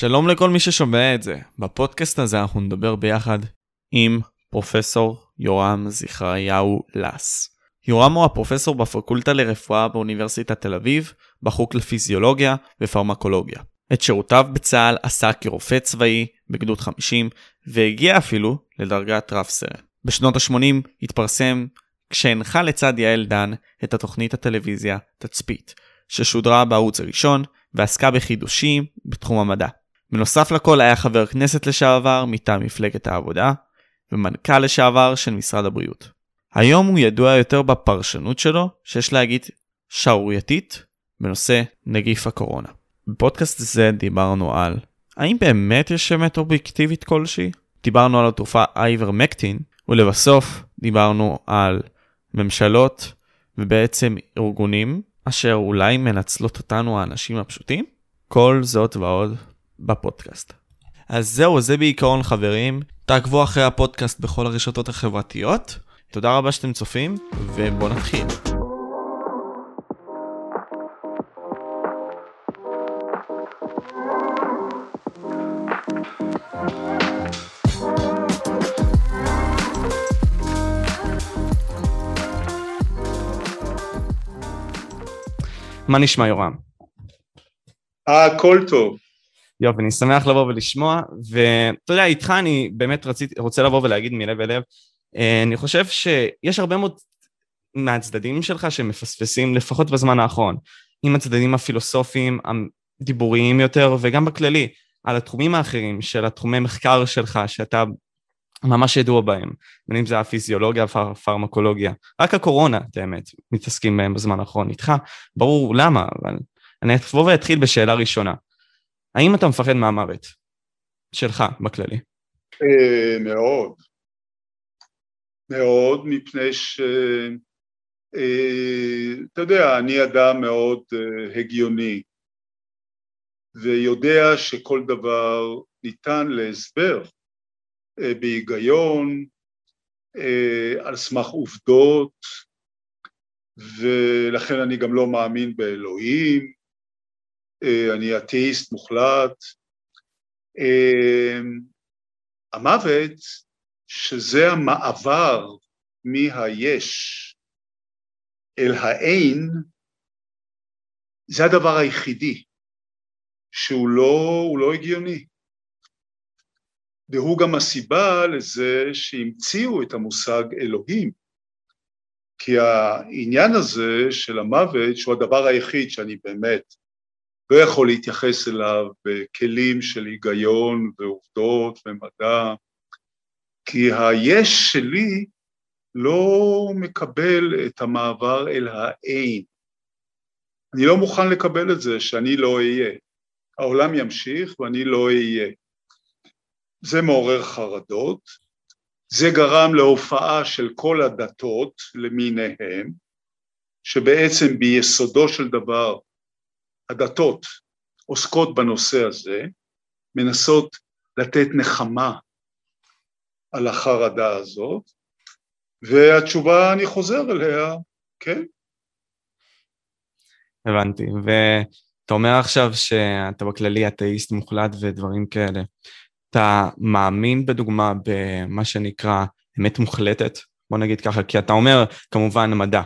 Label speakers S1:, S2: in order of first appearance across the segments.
S1: שלום לכל מי ששומע את זה. בפודקאסט הזה אנחנו נדבר ביחד עם פרופסור יורם זכריהו לס. יורם הוא הפרופסור בפקולטה לרפואה באוניברסיטת תל אביב, בחוג לפיזיולוגיה ופרמקולוגיה. את שירותיו בצה"ל עשה כרופא צבאי בגדוד 50, והגיע אפילו לדרגת רב סרן. בשנות ה-80 התפרסם כשהנחה לצד יעל דן את התוכנית הטלוויזיה תצפית, ששודרה בערוץ הראשון ועסקה בחידושים בתחום המדע. בנוסף לכל היה חבר כנסת לשעבר מטעם מפלגת העבודה, ומנכ"ל לשעבר של משרד הבריאות. היום הוא ידוע יותר בפרשנות שלו, שיש להגיד שערורייתית, בנושא נגיף הקורונה. בפודקאסט זה דיברנו על האם באמת יש אמת אובייקטיבית כלשהי? דיברנו על התרופה אייברמקטין, ולבסוף דיברנו על ממשלות ובעצם ארגונים אשר אולי מנצלות אותנו האנשים הפשוטים? כל זאת ועוד בפודקאסט. אז זהו, זה בעיקרון חברים. תעקבו אחרי הפודקאסט בכל הרשתות החברתיות. תודה רבה שאתם צופים, ובואו נתחיל. מה נשמע יורם?
S2: הכל טוב.
S1: יופי, אני שמח לבוא ולשמוע, ואתה יודע, איתך אני באמת רציתי, רוצה לבוא ולהגיד מלב אל לב, אה, אני חושב שיש הרבה מאוד מהצדדים שלך שמפספסים, לפחות בזמן האחרון, עם הצדדים הפילוסופיים, הדיבוריים יותר, וגם בכללי, על התחומים האחרים של התחומי מחקר שלך, שאתה ממש ידוע בהם, בין אם זה הפיזיולוגיה והפרמקולוגיה. רק הקורונה, את האמת, מתעסקים בהם בזמן האחרון איתך, ברור למה, אבל אני אבוא ואתחיל בשאלה ראשונה. האם אתה מפחד מהמוות? שלך, בכללי.
S2: אה, מאוד. מאוד, מפני ש... אה, אתה יודע, אני אדם מאוד אה, הגיוני, ויודע שכל דבר ניתן להסבר בהיגיון, על סמך עובדות, ולכן אני גם לא מאמין באלוהים, אני אתאיסט מוחלט. אה, המוות, שזה המעבר מהיש אל האין, זה הדבר היחידי שהוא לא, לא הגיוני. והוא גם הסיבה לזה שהמציאו את המושג אלוהים. כי העניין הזה של המוות, שהוא הדבר היחיד שאני באמת לא יכול להתייחס אליו בכלים של היגיון ועובדות ומדע, כי היש שלי לא מקבל את המעבר אל האין. אני לא מוכן לקבל את זה שאני לא אהיה. העולם ימשיך ואני לא אהיה. זה מעורר חרדות, זה גרם להופעה של כל הדתות למיניהן, שבעצם ביסודו של דבר הדתות עוסקות בנושא הזה, מנסות לתת נחמה על החרדה הזאת, והתשובה, אני חוזר אליה, כן.
S1: הבנתי, ואתה אומר עכשיו שאתה בכללי אתאיסט מוחלט ודברים כאלה. אתה מאמין בדוגמה במה שנקרא אמת מוחלטת? בוא נגיד ככה, כי אתה אומר כמובן מדע,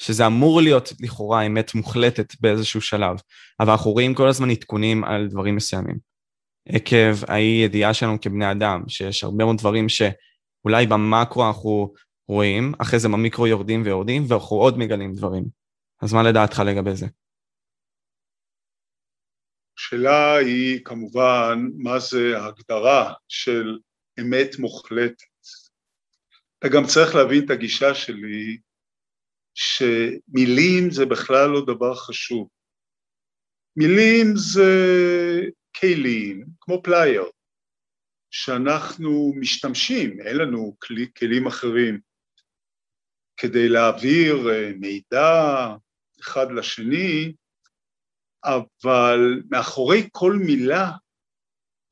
S1: שזה אמור להיות לכאורה אמת מוחלטת באיזשהו שלב, אבל אנחנו רואים כל הזמן עדכונים על דברים מסוימים. עקב האי ידיעה שלנו כבני אדם, שיש הרבה מאוד דברים שאולי במקרו אנחנו רואים, אחרי זה במיקרו יורדים ויורדים, ואנחנו עוד מגלים דברים. אז מה לדעתך לגבי זה?
S2: השאלה היא כמובן מה זה ההגדרה של אמת מוחלטת. אתה גם צריך להבין את הגישה שלי שמילים זה בכלל לא דבר חשוב. מילים זה כלים, כמו פלייר, שאנחנו משתמשים, אין לנו כלי, כלים אחרים, כדי להעביר אה, מידע אחד לשני, אבל מאחורי כל מילה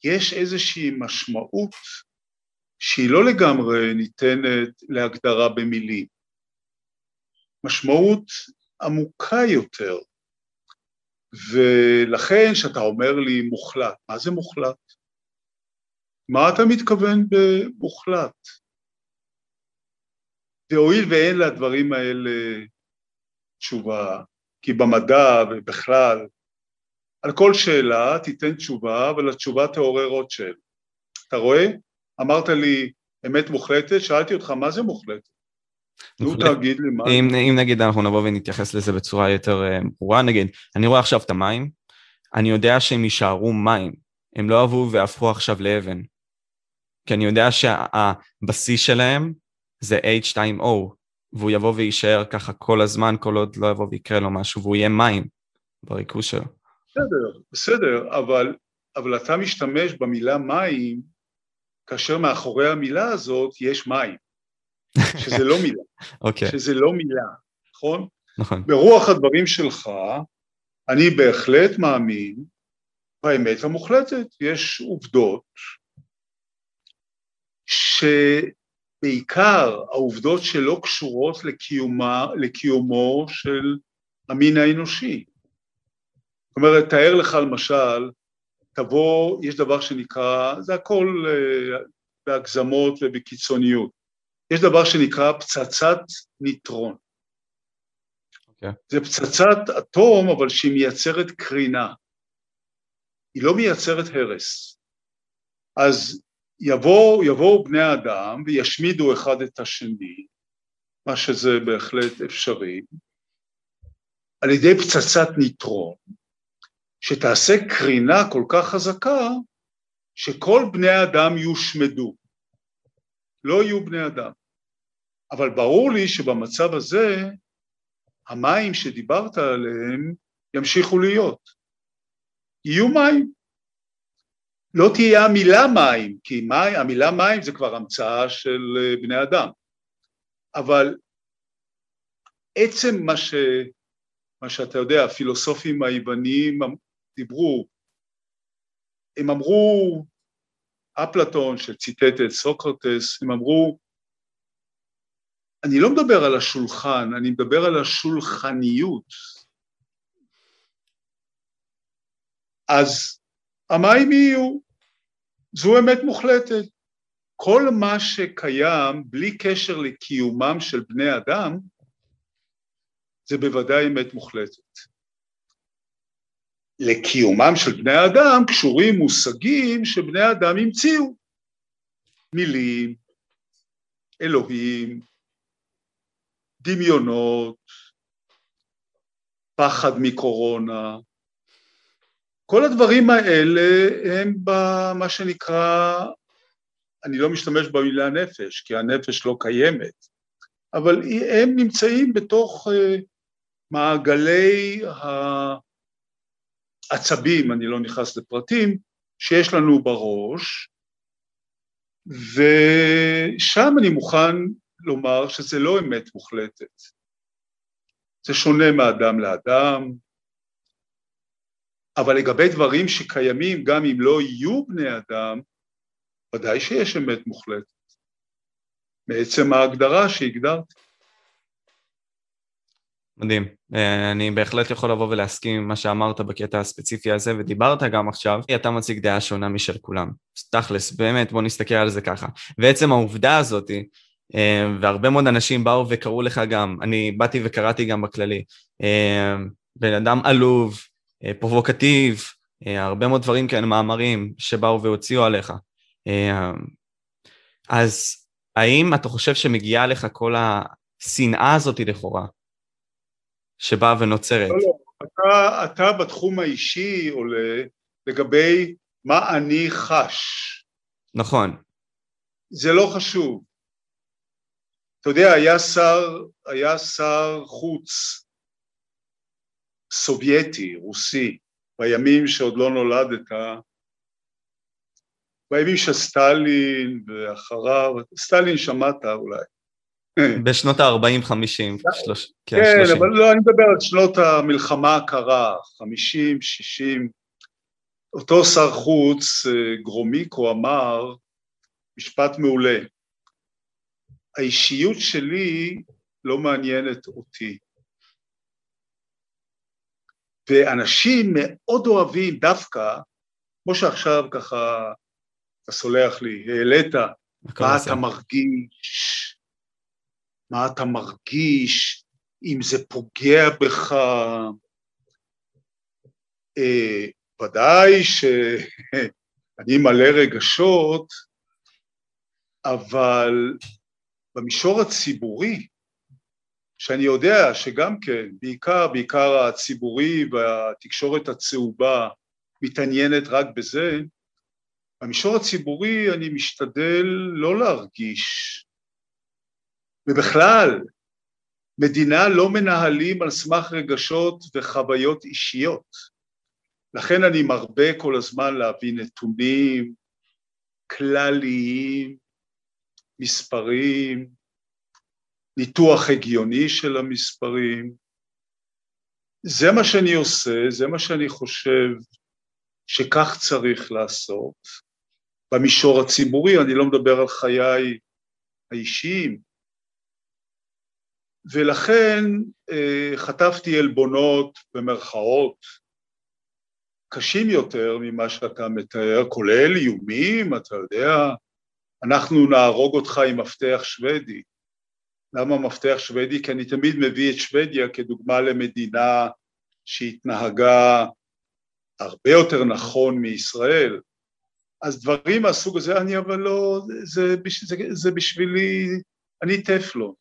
S2: יש איזושהי משמעות שהיא לא לגמרי ניתנת להגדרה במילים. משמעות עמוקה יותר. ולכן כשאתה אומר לי מוחלט, מה זה מוחלט? מה אתה מתכוון במוחלט? והואיל ואין לדברים האלה תשובה, כי במדע ובכלל, על כל שאלה תיתן תשובה, אבל התשובה תעורר עוד שאלה. אתה רואה? אמרת לי אמת מוחלטת, שאלתי אותך מה זה מוחלטת? נו תגיד לי מה...
S1: אם, אם נגיד אנחנו נבוא ונתייחס לזה בצורה יותר אה, ברורה, נגיד, אני רואה עכשיו את המים, אני יודע שהם יישארו מים, הם לא אהבו והפכו עכשיו לאבן. כי אני יודע שהבסיס שלהם זה H2O, והוא יבוא ויישאר ככה כל הזמן, כל עוד לא יבוא ויקרה לו משהו, והוא יהיה מים בריכוז שלו.
S2: בסדר, בסדר, אבל, אבל אתה משתמש במילה מים, כאשר מאחורי המילה הזאת יש מים, שזה לא מילה,
S1: okay. אוקיי.
S2: שזה לא מילה, נכון?
S1: נכון.
S2: ברוח הדברים שלך, אני בהחלט מאמין באמת המוחלטת, יש עובדות שבעיקר העובדות שלא קשורות לקיומה, לקיומו של המין האנושי. זאת אומרת, תאר לך למשל, תבוא, יש דבר שנקרא, זה הכל uh, בהגזמות ובקיצוניות, יש דבר שנקרא פצצת ניטרון. Okay. אוקיי. זה פצצת אטום, אבל שהיא מייצרת קרינה. היא לא מייצרת הרס. אז יבואו יבוא בני אדם וישמידו אחד את השני, מה שזה בהחלט אפשרי, על ידי פצצת ניטרון, שתעשה קרינה כל כך חזקה, שכל בני האדם יושמדו. לא יהיו בני אדם. אבל ברור לי שבמצב הזה, המים שדיברת עליהם ימשיכו להיות. יהיו מים. לא תהיה המילה מים, כי מי, המילה מים זה כבר המצאה של אה, בני אדם, אבל עצם מה, ש, מה שאתה יודע, הפילוסופים היווניים דיברו, הם אמרו, אפלטון שציטט את סוקרטס, הם אמרו, אני לא מדבר על השולחן, אני מדבר על השולחניות. אז המים יהיו, זו אמת מוחלטת. כל מה שקיים בלי קשר לקיומם של בני אדם, זה בוודאי אמת מוחלטת. לקיומם של בני אדם קשורים מושגים שבני אדם המציאו. מילים, אלוהים, דמיונות, פחד מקורונה, כל הדברים האלה הם במה שנקרא, אני לא משתמש במילה נפש, כי הנפש לא קיימת, אבל הם נמצאים בתוך אה, מעגלי העצבים, אני לא נכנס לפרטים, שיש לנו בראש, ושם אני מוכן לומר שזה לא אמת מוחלטת. זה שונה מאדם לאדם, אבל לגבי דברים שקיימים גם אם לא יהיו בני אדם, ודאי שיש אמת מוחלטת, מעצם ההגדרה שהגדרתי.
S1: מדהים. אה, אני בהחלט יכול לבוא ולהסכים עם מה שאמרת בקטע הספציפי הזה, ודיברת גם עכשיו, אתה מציג דעה שונה משל כולם. תכלס, באמת, בוא נסתכל על זה ככה. ועצם העובדה הזאתי, והרבה מאוד אנשים באו וקראו לך גם, אני באתי וקראתי גם בכללי, אה, בן אדם עלוב, אה, פרובוקטיב, אה, הרבה מאוד דברים כאלה, מאמרים שבאו והוציאו עליך. אה, אז האם אתה חושב שמגיעה לך כל השנאה הזאת לכאורה, שבאה ונוצרת?
S2: לא, לא, אתה, אתה בתחום האישי עולה לגבי מה אני חש.
S1: נכון.
S2: זה לא חשוב. אתה יודע, היה שר, היה שר חוץ סובייטי, רוסי, בימים שעוד לא נולדת, בימים של סטלין ואחריו, סטלין שמעת אולי.
S1: בשנות ה-40-50,
S2: כן, כן אבל לא, אני מדבר על שנות המלחמה הקרה, 50, 60. אותו שר חוץ, אה, גרומיקו, אמר משפט מעולה, האישיות שלי לא מעניינת אותי. ואנשים מאוד אוהבים דווקא, כמו שעכשיו ככה, אתה סולח לי, העלית, מה אתה מרגיש, מה אתה מרגיש, אם זה פוגע בך. אה, ודאי שאני מלא רגשות, אבל במישור הציבורי, שאני יודע שגם כן, בעיקר, בעיקר הציבורי והתקשורת הצהובה מתעניינת רק בזה, במישור הציבורי אני משתדל לא להרגיש, ובכלל, מדינה לא מנהלים על סמך רגשות וחוויות אישיות. לכן אני מרבה כל הזמן להביא נתונים כלליים, מספרים, ניתוח הגיוני של המספרים. זה מה שאני עושה, זה מה שאני חושב שכך צריך לעשות. במישור הציבורי, אני לא מדבר על חיי האישיים, ולכן אה, חטפתי עלבונות במרכאות קשים יותר ממה שאתה מתאר, כולל איומים, אתה יודע, אנחנו נהרוג אותך עם מפתח שוודי. למה מפתח שוודי? כי אני תמיד מביא את שוודיה כדוגמה למדינה שהתנהגה הרבה יותר נכון מישראל. אז דברים מהסוג הזה, אני אבל לא, זה, זה, זה בשבילי, אני טפלון.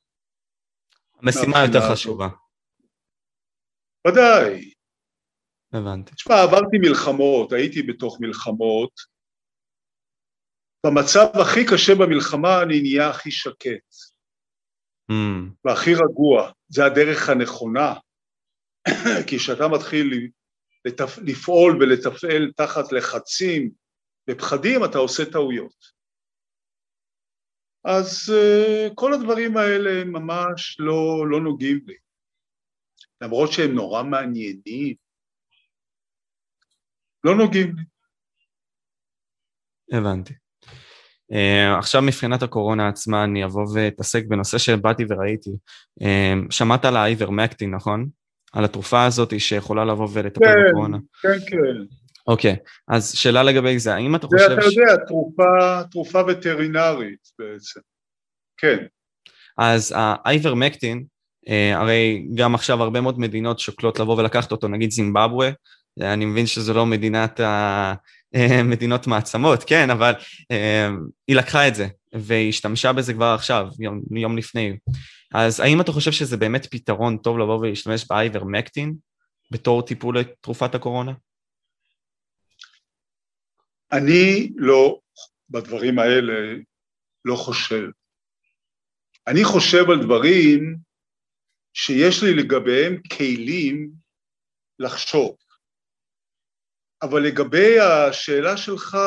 S1: המשימה יותר חשובה.
S2: ודאי.
S1: הבנתי.
S2: תשמע, עברתי מלחמות, הייתי בתוך מלחמות. במצב הכי קשה במלחמה אני נהיה הכי שקט. Mm. והכי רגוע. זה הדרך הנכונה. כי כשאתה מתחיל לתפ... לפעול ולתפעל תחת לחצים ופחדים, אתה עושה טעויות. אז uh, כל הדברים האלה ממש לא, לא נוגעים לי, למרות שהם נורא מעניינים, לא נוגעים לי.
S1: הבנתי. Uh, עכשיו מבחינת הקורונה עצמה אני אבוא ואתעסק בנושא שבאתי וראיתי. Uh, שמעת על האייברמקטין, נכון? על התרופה הזאת שיכולה לבוא ולטפל
S2: כן,
S1: בקורונה.
S2: כן, כן.
S1: אוקיי, אז שאלה לגבי זה, האם אתה חושב...
S2: זה אתה יודע, ש... תרופה, תרופה וטרינרית בעצם, כן.
S1: אז האייברמקטין, אה, הרי גם עכשיו הרבה מאוד מדינות שוקלות לבוא ולקחת אותו, נגיד זימבבואה, אני מבין שזו לא מדינת ה... אה, מדינות מעצמות, כן, אבל אה, היא לקחה את זה, והיא השתמשה בזה כבר עכשיו, יום, יום לפני. אז האם אתה חושב שזה באמת פתרון טוב לבוא ולהשתמש באייברמקטין בתור טיפול לתרופת הקורונה?
S2: אני לא, בדברים האלה, לא חושב. אני חושב על דברים שיש לי לגביהם כלים לחשוב. אבל לגבי השאלה שלך,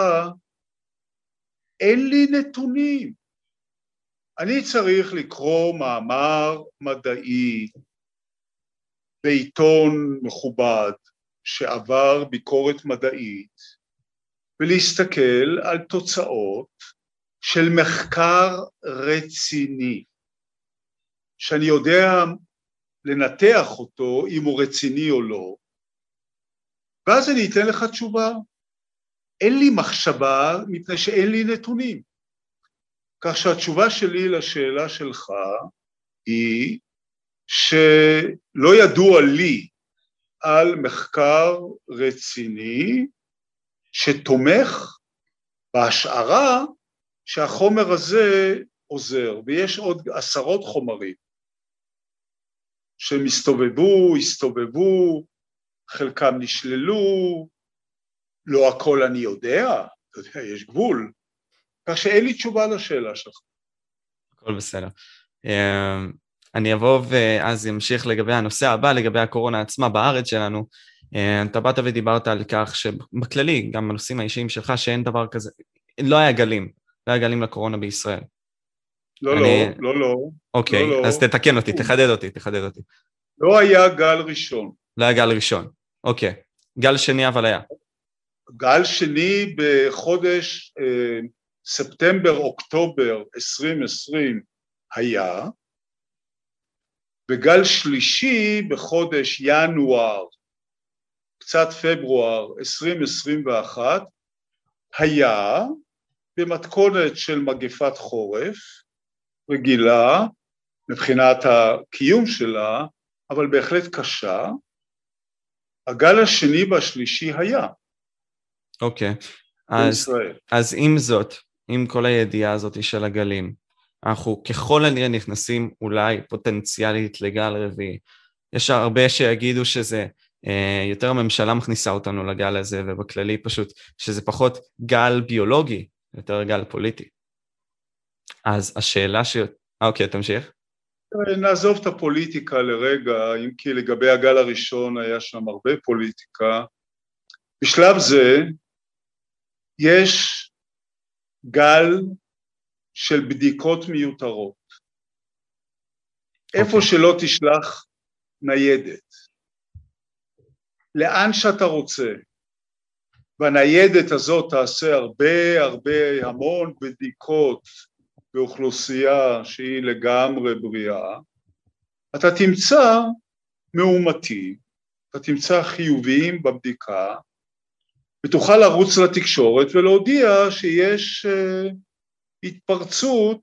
S2: אין לי נתונים. אני צריך לקרוא מאמר מדעי בעיתון מכובד שעבר ביקורת מדעית ולהסתכל על תוצאות של מחקר רציני, שאני יודע לנתח אותו אם הוא רציני או לא, ואז אני אתן לך תשובה. אין לי מחשבה מפני שאין לי נתונים. כך שהתשובה שלי לשאלה שלך היא שלא ידוע לי על מחקר רציני שתומך בהשערה שהחומר הזה עוזר, ויש עוד עשרות חומרים שמסתובבו, הסתובבו, חלקם נשללו, לא הכל אני יודע, אתה יודע, יש גבול, כך שאין לי תשובה לשאלה שלך.
S1: הכל בסדר. אמ, אני אבוא ואז אמשיך לגבי הנושא הבא, לגבי הקורונה עצמה בארץ שלנו. אמ, אתה באת ודיברת על כך שבכללי, גם בנושאים האישיים שלך, שאין דבר כזה, לא היה גלים, לא היה גלים לקורונה בישראל.
S2: לא, אני... לא, לא, לא.
S1: אוקיי, לא, לא. אז תתקן אותי, תחדד אותי, תחדד אותי.
S2: לא היה גל ראשון.
S1: לא היה גל ראשון, אוקיי. גל שני אבל היה.
S2: גל שני בחודש אה, ספטמבר-אוקטובר 2020 היה, וגל שלישי בחודש ינואר קצת פברואר 2021 היה במתכונת של מגפת חורף רגילה מבחינת הקיום שלה, אבל בהחלט קשה. הגל השני והשלישי היה.
S1: אוקיי, okay. אז, אז עם זאת, עם כל הידיעה הזאת של הגלים, אנחנו ככל הנראה נכנסים אולי פוטנציאלית לגל רביעי. יש הרבה שיגידו שזה אה, יותר הממשלה מכניסה אותנו לגל הזה, ובכללי פשוט שזה פחות גל ביולוגי, יותר גל פוליטי. אז השאלה ש... אה, אוקיי, תמשיך.
S2: נעזוב את הפוליטיקה לרגע, אם כי לגבי הגל הראשון היה שם הרבה פוליטיקה. בשלב זה יש גל של בדיקות מיותרות. איפה okay. אוקיי. שלא תשלח ניידת, לאן שאתה רוצה, והניידת הזאת תעשה הרבה הרבה המון בדיקות באוכלוסייה שהיא לגמרי בריאה, אתה תמצא מאומתים, אתה תמצא חיוביים בבדיקה, ותוכל לרוץ לתקשורת ולהודיע שיש uh, התפרצות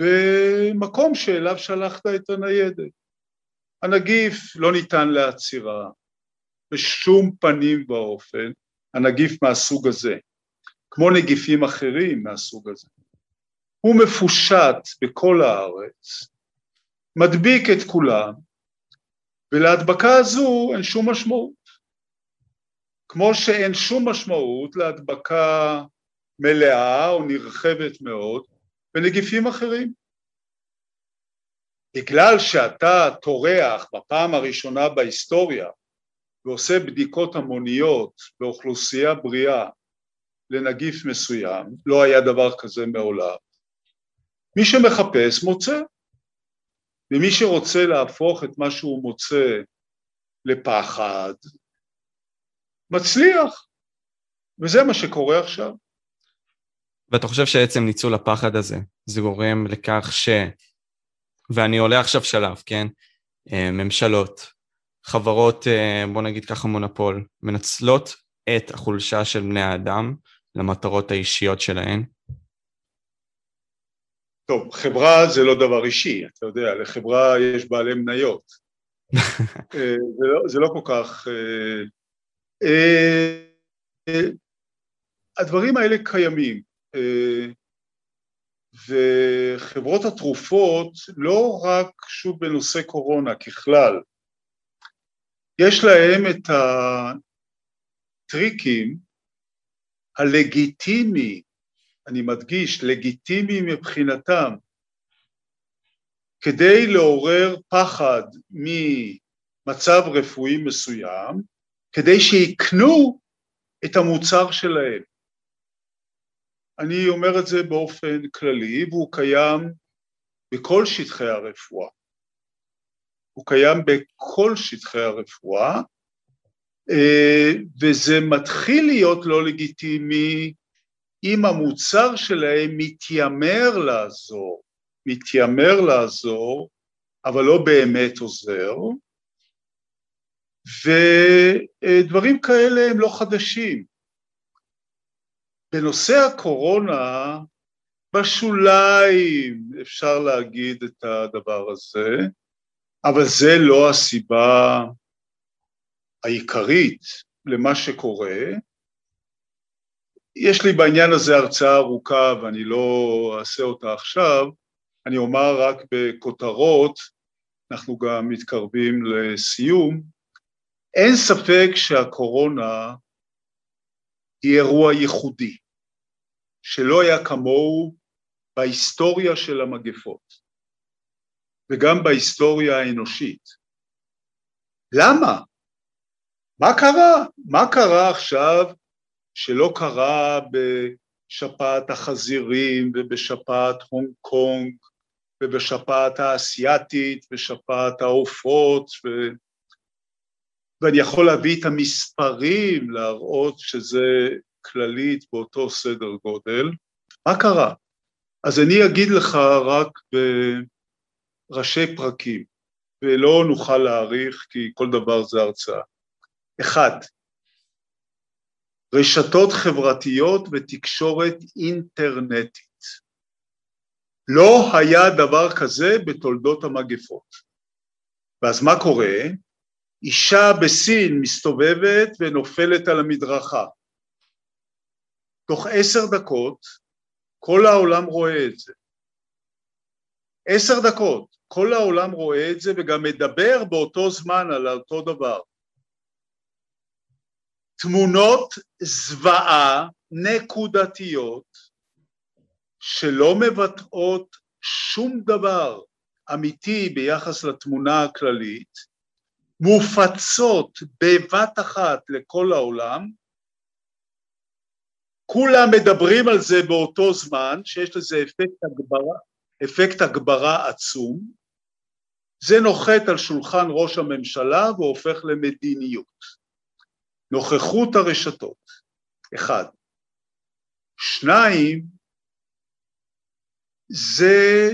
S2: במקום שאליו שלחת את הניידת. הנגיף לא ניתן לעצירה בשום פנים ואופן, הנגיף מהסוג הזה, כמו נגיפים אחרים מהסוג הזה. הוא מפושט בכל הארץ, מדביק את כולם, ולהדבקה הזו אין שום משמעות. כמו שאין שום משמעות להדבקה מלאה או נרחבת מאוד בנגיפים אחרים. בגלל שאתה טורח בפעם הראשונה בהיסטוריה ועושה בדיקות המוניות באוכלוסייה בריאה לנגיף מסוים, לא היה דבר כזה מעולם, מי שמחפש מוצא, ומי שרוצה להפוך את מה שהוא מוצא לפחד, מצליח, וזה מה שקורה עכשיו.
S1: ואתה חושב שעצם ניצול הפחד הזה, זה גורם לכך ש... ואני עולה עכשיו שלב, כן? אה, ממשלות, חברות, אה, בוא נגיד ככה מונופול, מנצלות את החולשה של בני האדם למטרות האישיות שלהן?
S2: טוב, חברה זה לא דבר אישי, אתה יודע, לחברה יש בעלי מניות. אה, זה, לא, זה לא כל כך... הדברים האלה קיימים. וחברות התרופות לא רק שוב בנושא קורונה ככלל, יש להם את הטריקים הלגיטימי, אני מדגיש, לגיטימי מבחינתם, כדי לעורר פחד ממצב רפואי מסוים, כדי שיקנו את המוצר שלהם. אני אומר את זה באופן כללי והוא קיים בכל שטחי הרפואה. הוא קיים בכל שטחי הרפואה אה, וזה מתחיל להיות לא לגיטימי אם המוצר שלהם מתיימר לעזור, מתיימר לעזור, אבל לא באמת עוזר, ודברים כאלה הם לא חדשים. בנושא הקורונה, בשוליים אפשר להגיד את הדבר הזה, אבל זה לא הסיבה העיקרית למה שקורה. יש לי בעניין הזה הרצאה ארוכה ואני לא אעשה אותה עכשיו, אני אומר רק בכותרות, אנחנו גם מתקרבים לסיום, אין ספק שהקורונה היא אירוע ייחודי, שלא היה כמוהו בהיסטוריה של המגפות, וגם בהיסטוריה האנושית. למה? מה קרה? מה קרה עכשיו שלא קרה בשפעת החזירים ובשפעת הונג קונג ובשפעת האסייתית ושפעת העופות ו... ואני יכול להביא את המספרים, להראות שזה כללית באותו סדר גודל. מה קרה? אז אני אגיד לך רק בראשי פרקים, ולא נוכל להעריך כי כל דבר זה הרצאה. אחד, רשתות חברתיות ותקשורת אינטרנטית. לא היה דבר כזה בתולדות המגפות. ואז מה קורה? אישה בסין מסתובבת ונופלת על המדרכה. תוך עשר דקות כל העולם רואה את זה. עשר דקות, כל העולם רואה את זה וגם מדבר באותו זמן על אותו דבר. תמונות זוועה נקודתיות שלא מבטאות שום דבר אמיתי ביחס לתמונה הכללית, מופצות בבת אחת לכל העולם, כולם מדברים על זה באותו זמן, שיש לזה אפקט הגברה, אפקט הגברה עצום, זה נוחת על שולחן ראש הממשלה והופך למדיניות. נוכחות הרשתות, אחד. שניים, זה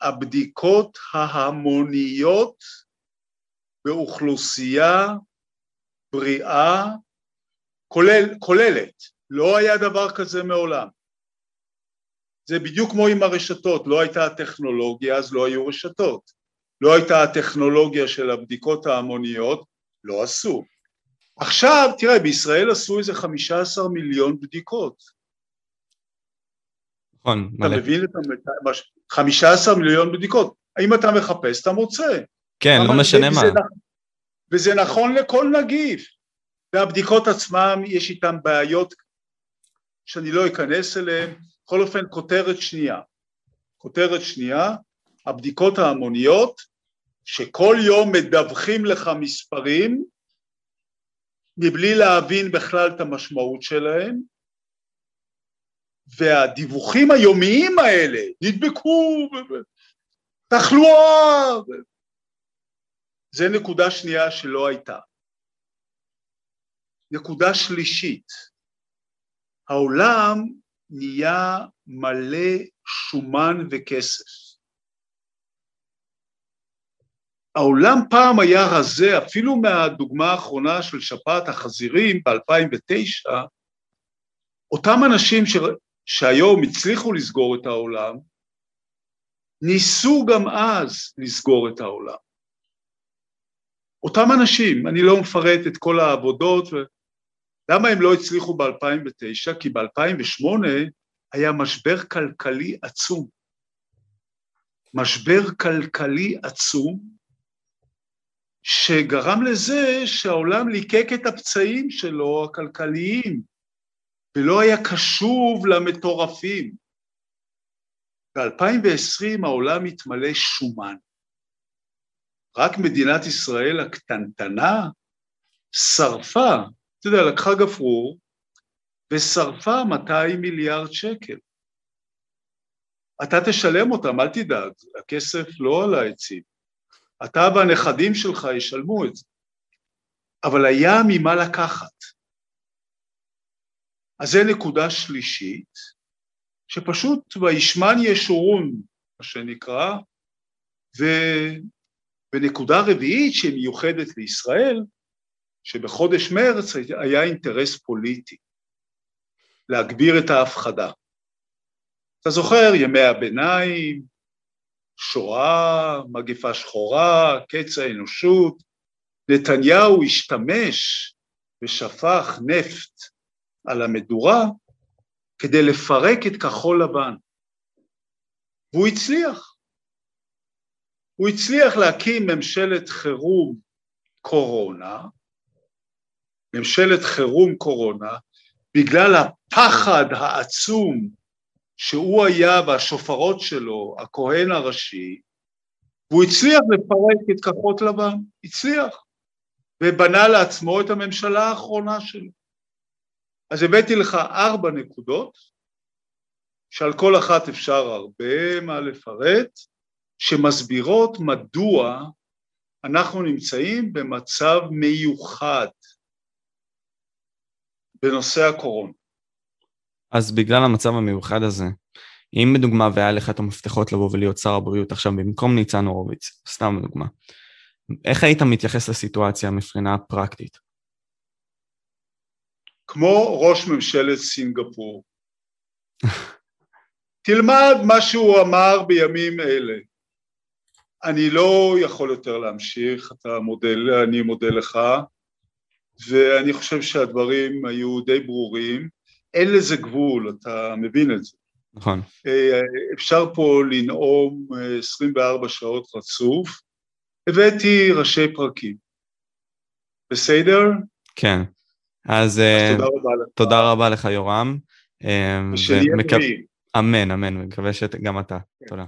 S2: הבדיקות ההמוניות באוכלוסייה בריאה כולל, כוללת, לא היה דבר כזה מעולם. זה בדיוק כמו עם הרשתות, לא הייתה הטכנולוגיה אז לא היו רשתות, לא הייתה הטכנולוגיה של הבדיקות ההמוניות, לא עשו. עכשיו, תראה, בישראל עשו איזה 15 מיליון בדיקות.
S1: נכון,
S2: מלא. אתה מבין את ה... 15 מיליון בדיקות. האם אתה מחפש, אתה מוצא.
S1: כן, לא משנה מה. וזה,
S2: וזה נכון לכל נגיף. והבדיקות עצמם, יש איתן בעיות שאני לא אכנס אליהן. בכל אופן, כותרת שנייה. כותרת שנייה, הבדיקות ההמוניות, שכל יום מדווחים לך מספרים, מבלי להבין בכלל את המשמעות שלהם, והדיווחים היומיים האלה, נדבקו, תחלואה, זה נקודה שנייה שלא הייתה. נקודה שלישית, העולם נהיה מלא שומן וכסף. העולם פעם היה רזה, אפילו מהדוגמה האחרונה של שפעת החזירים ב-2009, אותם אנשים ש... שהיום הצליחו לסגור את העולם, ניסו גם אז לסגור את העולם. אותם אנשים, אני לא מפרט את כל העבודות, ו... למה הם לא הצליחו ב-2009? כי ב-2008 היה משבר כלכלי עצום. משבר כלכלי עצום, שגרם לזה שהעולם ליקק את הפצעים שלו, הכלכליים, ולא היה קשוב למטורפים. ב-2020 העולם התמלא שומן. רק מדינת ישראל הקטנטנה שרפה, אתה יודע, לקחה גפרור ושרפה 200 מיליארד שקל. אתה תשלם אותם, אל תדאג, הכסף לא על העצים. אתה והנכדים שלך ישלמו את זה. אבל היה ממה לקחת. אז זה נקודה שלישית, שפשוט וישמן ישורון, מה שנקרא, ו... ונקודה רביעית שהיא מיוחדת לישראל, שבחודש מרץ היה אינטרס פוליטי, להגביר את ההפחדה. אתה זוכר, ימי הביניים, שואה, מגפה שחורה, קץ האנושות, נתניהו השתמש ושפך נפט על המדורה כדי לפרק את כחול לבן. והוא הצליח. הוא הצליח להקים ממשלת חירום קורונה, ממשלת חירום קורונה, בגלל הפחד העצום שהוא היה והשופרות שלו, הכהן הראשי, והוא הצליח לפרק את כחות לבן, הצליח, ובנה לעצמו את הממשלה האחרונה שלו. אז הבאתי לך ארבע נקודות, שעל כל אחת אפשר הרבה מה לפרט, שמסבירות מדוע אנחנו נמצאים במצב מיוחד בנושא הקורונה.
S1: אז בגלל המצב המיוחד הזה, אם בדוגמה והיה לך את המפתחות לבוא ולהיות שר הבריאות עכשיו במקום ניצן הורוביץ, סתם דוגמה, איך היית מתייחס לסיטואציה מבחינה פרקטית?
S2: כמו ראש ממשלת סינגפור. תלמד מה שהוא אמר בימים אלה. אני לא יכול יותר להמשיך, אתה מודל, אני מודה לך, ואני חושב שהדברים היו די ברורים. אין לזה גבול, אתה מבין את זה.
S1: נכון.
S2: אה, אפשר פה לנאום 24 שעות רצוף. הבאתי ראשי פרקים. בסדר?
S1: כן. אז, אז תודה, רבה לך. תודה רבה לך, יורם.
S2: ושנהיה בריאים.
S1: אמן, אמן, מקווה שגם אתה. כן. תודה.